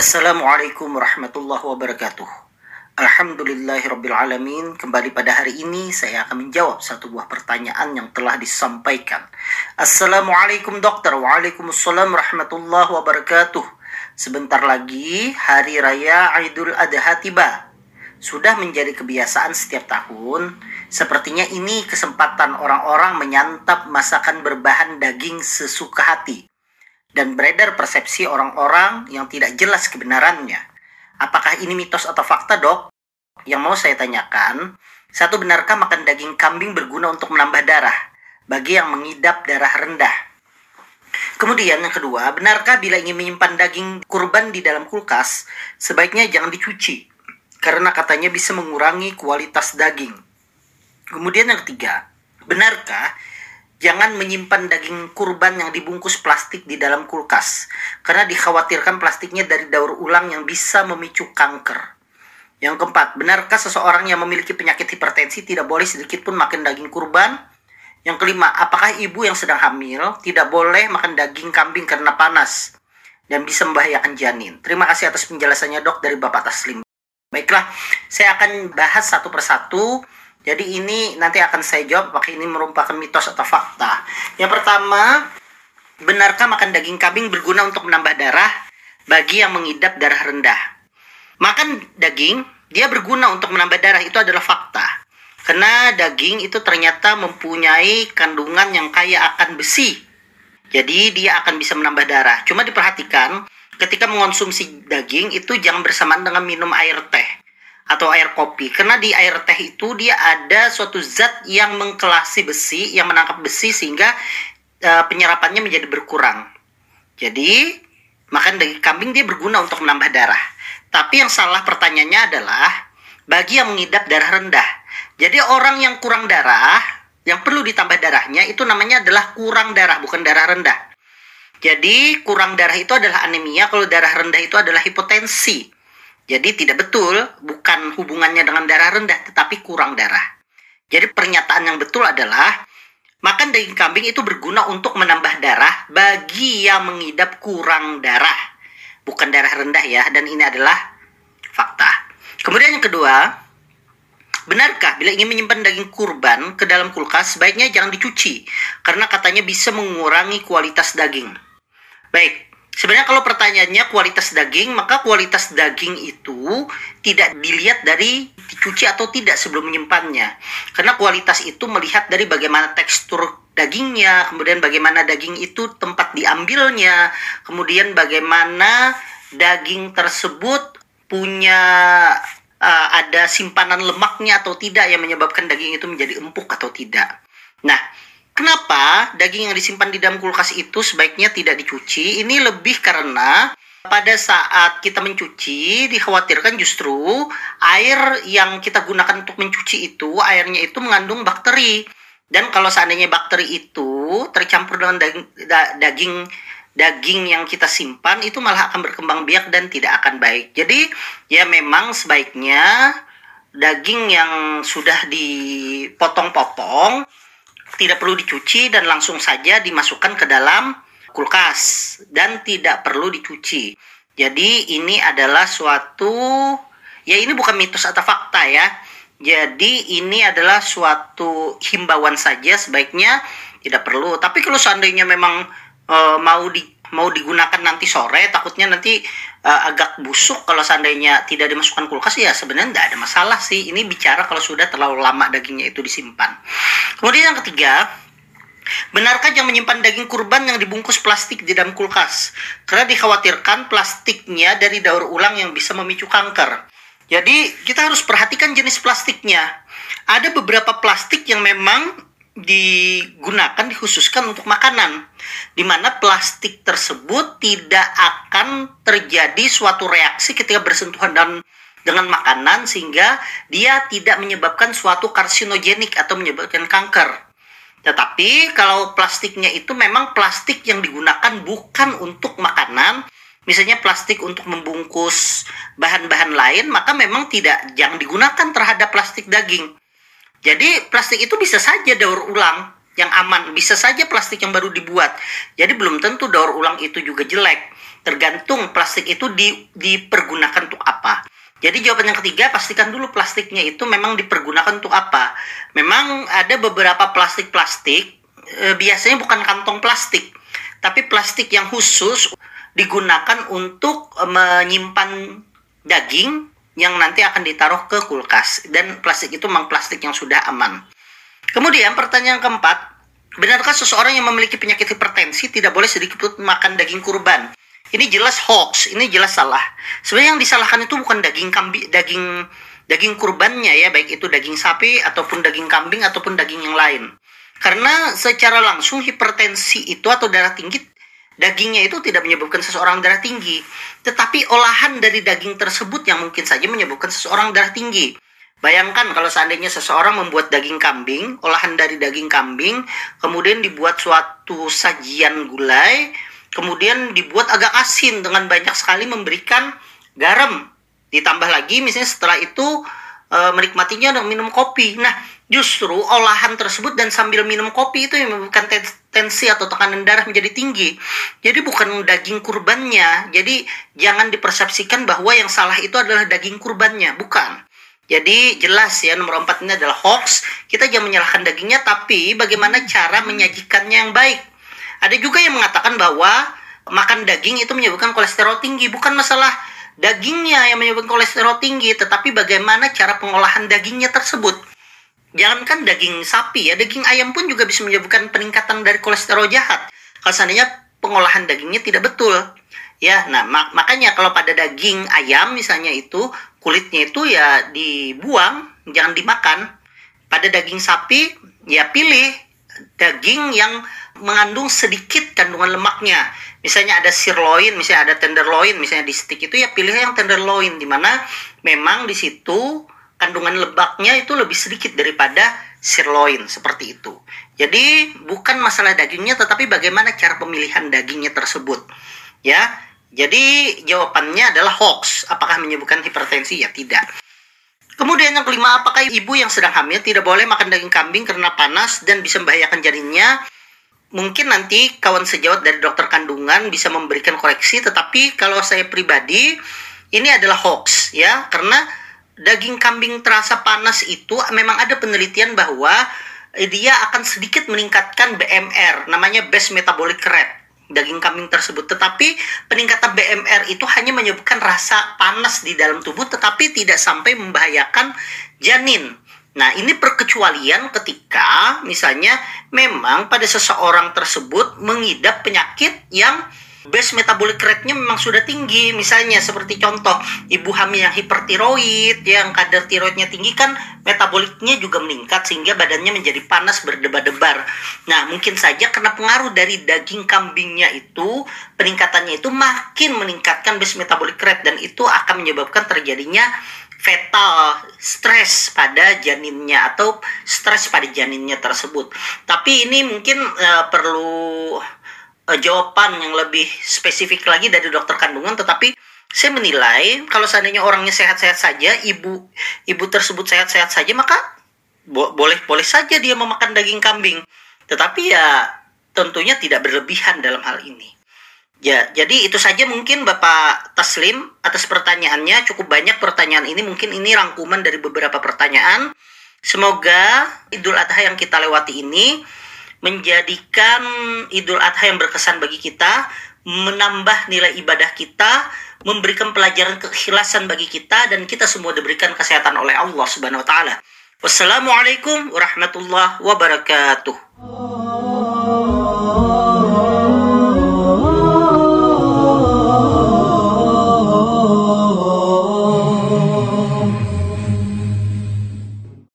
Assalamualaikum warahmatullahi wabarakatuh. Alhamdulillahirrabbilalamin Kembali pada hari ini saya akan menjawab satu buah pertanyaan yang telah disampaikan. Assalamualaikum dokter. Waalaikumsalam warahmatullahi wabarakatuh. Sebentar lagi Hari Raya Idul Adha tiba. Sudah menjadi kebiasaan setiap tahun. Sepertinya ini kesempatan orang-orang menyantap masakan berbahan daging sesuka hati dan beredar persepsi orang-orang yang tidak jelas kebenarannya. Apakah ini mitos atau fakta, Dok? Yang mau saya tanyakan, satu benarkah makan daging kambing berguna untuk menambah darah bagi yang mengidap darah rendah? Kemudian yang kedua, benarkah bila ingin menyimpan daging kurban di dalam kulkas, sebaiknya jangan dicuci karena katanya bisa mengurangi kualitas daging. Kemudian yang ketiga, benarkah Jangan menyimpan daging kurban yang dibungkus plastik di dalam kulkas, karena dikhawatirkan plastiknya dari daur ulang yang bisa memicu kanker. Yang keempat, benarkah seseorang yang memiliki penyakit hipertensi tidak boleh sedikit pun makan daging kurban? Yang kelima, apakah ibu yang sedang hamil tidak boleh makan daging kambing karena panas dan bisa membahayakan janin? Terima kasih atas penjelasannya dok dari Bapak Taslim. Baiklah, saya akan bahas satu persatu jadi ini nanti akan saya jawab apakah ini merupakan mitos atau fakta. Yang pertama, benarkah makan daging kambing berguna untuk menambah darah bagi yang mengidap darah rendah? Makan daging, dia berguna untuk menambah darah itu adalah fakta. Karena daging itu ternyata mempunyai kandungan yang kaya akan besi. Jadi dia akan bisa menambah darah. Cuma diperhatikan ketika mengonsumsi daging itu jangan bersamaan dengan minum air teh atau air kopi. Karena di air teh itu dia ada suatu zat yang mengkelasi besi yang menangkap besi sehingga uh, penyerapannya menjadi berkurang. Jadi makan daging kambing dia berguna untuk menambah darah. Tapi yang salah pertanyaannya adalah bagi yang mengidap darah rendah. Jadi orang yang kurang darah yang perlu ditambah darahnya itu namanya adalah kurang darah bukan darah rendah. Jadi kurang darah itu adalah anemia kalau darah rendah itu adalah hipotensi jadi tidak betul, bukan hubungannya dengan darah rendah, tetapi kurang darah. Jadi pernyataan yang betul adalah makan daging kambing itu berguna untuk menambah darah bagi yang mengidap kurang darah, bukan darah rendah ya. Dan ini adalah fakta. Kemudian yang kedua, benarkah bila ingin menyimpan daging kurban ke dalam kulkas sebaiknya jangan dicuci karena katanya bisa mengurangi kualitas daging. Baik, Sebenarnya kalau pertanyaannya kualitas daging, maka kualitas daging itu tidak dilihat dari dicuci atau tidak sebelum menyimpannya. Karena kualitas itu melihat dari bagaimana tekstur dagingnya, kemudian bagaimana daging itu tempat diambilnya, kemudian bagaimana daging tersebut punya uh, ada simpanan lemaknya atau tidak yang menyebabkan daging itu menjadi empuk atau tidak. Nah, Kenapa daging yang disimpan di dalam kulkas itu sebaiknya tidak dicuci? Ini lebih karena pada saat kita mencuci dikhawatirkan justru air yang kita gunakan untuk mencuci itu airnya itu mengandung bakteri dan kalau seandainya bakteri itu tercampur dengan daging, daging daging yang kita simpan itu malah akan berkembang biak dan tidak akan baik. Jadi ya memang sebaiknya daging yang sudah dipotong-potong tidak perlu dicuci dan langsung saja dimasukkan ke dalam kulkas dan tidak perlu dicuci. Jadi ini adalah suatu ya ini bukan mitos atau fakta ya. Jadi ini adalah suatu himbauan saja sebaiknya tidak perlu. Tapi kalau seandainya memang e, mau di mau digunakan nanti sore takutnya nanti uh, agak busuk kalau seandainya tidak dimasukkan kulkas ya sebenarnya tidak ada masalah sih ini bicara kalau sudah terlalu lama dagingnya itu disimpan kemudian yang ketiga Benarkah yang menyimpan daging kurban yang dibungkus plastik di dalam kulkas? Karena dikhawatirkan plastiknya dari daur ulang yang bisa memicu kanker. Jadi kita harus perhatikan jenis plastiknya. Ada beberapa plastik yang memang digunakan dikhususkan untuk makanan di mana plastik tersebut tidak akan terjadi suatu reaksi ketika bersentuhan dan dengan makanan sehingga dia tidak menyebabkan suatu karsinogenik atau menyebabkan kanker. Tetapi kalau plastiknya itu memang plastik yang digunakan bukan untuk makanan, misalnya plastik untuk membungkus bahan-bahan lain, maka memang tidak jangan digunakan terhadap plastik daging. Jadi plastik itu bisa saja daur ulang yang aman, bisa saja plastik yang baru dibuat. Jadi belum tentu daur ulang itu juga jelek. Tergantung plastik itu di, dipergunakan untuk apa. Jadi jawaban yang ketiga pastikan dulu plastiknya itu memang dipergunakan untuk apa. Memang ada beberapa plastik-plastik e, biasanya bukan kantong plastik, tapi plastik yang khusus digunakan untuk e, menyimpan daging yang nanti akan ditaruh ke kulkas dan plastik itu memang plastik yang sudah aman. Kemudian pertanyaan keempat, Benarkah seseorang yang memiliki penyakit hipertensi tidak boleh sedikit pun makan daging kurban? Ini jelas hoax, ini jelas salah. Sebenarnya yang disalahkan itu bukan daging kambing, daging daging kurbannya ya, baik itu daging sapi ataupun daging kambing ataupun daging yang lain. Karena secara langsung hipertensi itu atau darah tinggi dagingnya itu tidak menyebabkan seseorang darah tinggi, tetapi olahan dari daging tersebut yang mungkin saja menyebabkan seseorang darah tinggi. Bayangkan kalau seandainya seseorang membuat daging kambing, olahan dari daging kambing, kemudian dibuat suatu sajian gulai, kemudian dibuat agak asin dengan banyak sekali memberikan garam. Ditambah lagi misalnya setelah itu e, menikmatinya dengan minum kopi. Nah, justru olahan tersebut dan sambil minum kopi itu yang menyebabkan tensi atau tekanan darah menjadi tinggi. Jadi bukan daging kurbannya. Jadi jangan dipersepsikan bahwa yang salah itu adalah daging kurbannya, bukan. Jadi jelas ya nomor empat ini adalah hoax. Kita jangan menyalahkan dagingnya, tapi bagaimana cara menyajikannya yang baik. Ada juga yang mengatakan bahwa makan daging itu menyebabkan kolesterol tinggi. Bukan masalah dagingnya yang menyebabkan kolesterol tinggi, tetapi bagaimana cara pengolahan dagingnya tersebut. Jangankan daging sapi ya, daging ayam pun juga bisa menyebabkan peningkatan dari kolesterol jahat. Kalau seandainya pengolahan dagingnya tidak betul. Ya, nah mak makanya kalau pada daging ayam misalnya itu kulitnya itu ya dibuang, jangan dimakan. Pada daging sapi ya pilih daging yang mengandung sedikit kandungan lemaknya. Misalnya ada sirloin, misalnya ada tenderloin, misalnya di stick itu ya pilih yang tenderloin di mana memang di situ kandungan lemaknya itu lebih sedikit daripada sirloin seperti itu. Jadi bukan masalah dagingnya tetapi bagaimana cara pemilihan dagingnya tersebut. Ya, jadi jawabannya adalah hoax. Apakah menyebabkan hipertensi? Ya tidak. Kemudian yang kelima, apakah ibu yang sedang hamil tidak boleh makan daging kambing karena panas dan bisa membahayakan janinnya? Mungkin nanti kawan sejawat dari dokter kandungan bisa memberikan koreksi, tetapi kalau saya pribadi ini adalah hoax ya, karena daging kambing terasa panas itu memang ada penelitian bahwa dia akan sedikit meningkatkan BMR, namanya best metabolic rate daging kambing tersebut. Tetapi peningkatan BMR itu hanya menyebabkan rasa panas di dalam tubuh tetapi tidak sampai membahayakan janin. Nah, ini perkecualian ketika misalnya memang pada seseorang tersebut mengidap penyakit yang base metabolic rate-nya memang sudah tinggi. Misalnya seperti contoh ibu hamil yang hipertiroid, yang kadar tiroidnya tinggi kan metaboliknya juga meningkat sehingga badannya menjadi panas berdebar-debar. Nah, mungkin saja karena pengaruh dari daging kambingnya itu peningkatannya itu makin meningkatkan base metabolic rate dan itu akan menyebabkan terjadinya fetal stres pada janinnya atau stres pada janinnya tersebut. Tapi ini mungkin uh, perlu uh, jawaban yang lebih spesifik lagi dari dokter kandungan tetapi saya menilai kalau seandainya orangnya sehat-sehat saja ibu ibu tersebut sehat-sehat saja maka bo boleh boleh saja dia memakan daging kambing tetapi ya tentunya tidak berlebihan dalam hal ini ya jadi itu saja mungkin Bapak Taslim atas pertanyaannya cukup banyak pertanyaan ini mungkin ini rangkuman dari beberapa pertanyaan semoga Idul Adha yang kita lewati ini menjadikan Idul Adha yang berkesan bagi kita, menambah nilai ibadah kita, memberikan pelajaran keikhlasan bagi kita dan kita semua diberikan kesehatan oleh Allah Subhanahu wa taala. Wassalamualaikum warahmatullahi wabarakatuh.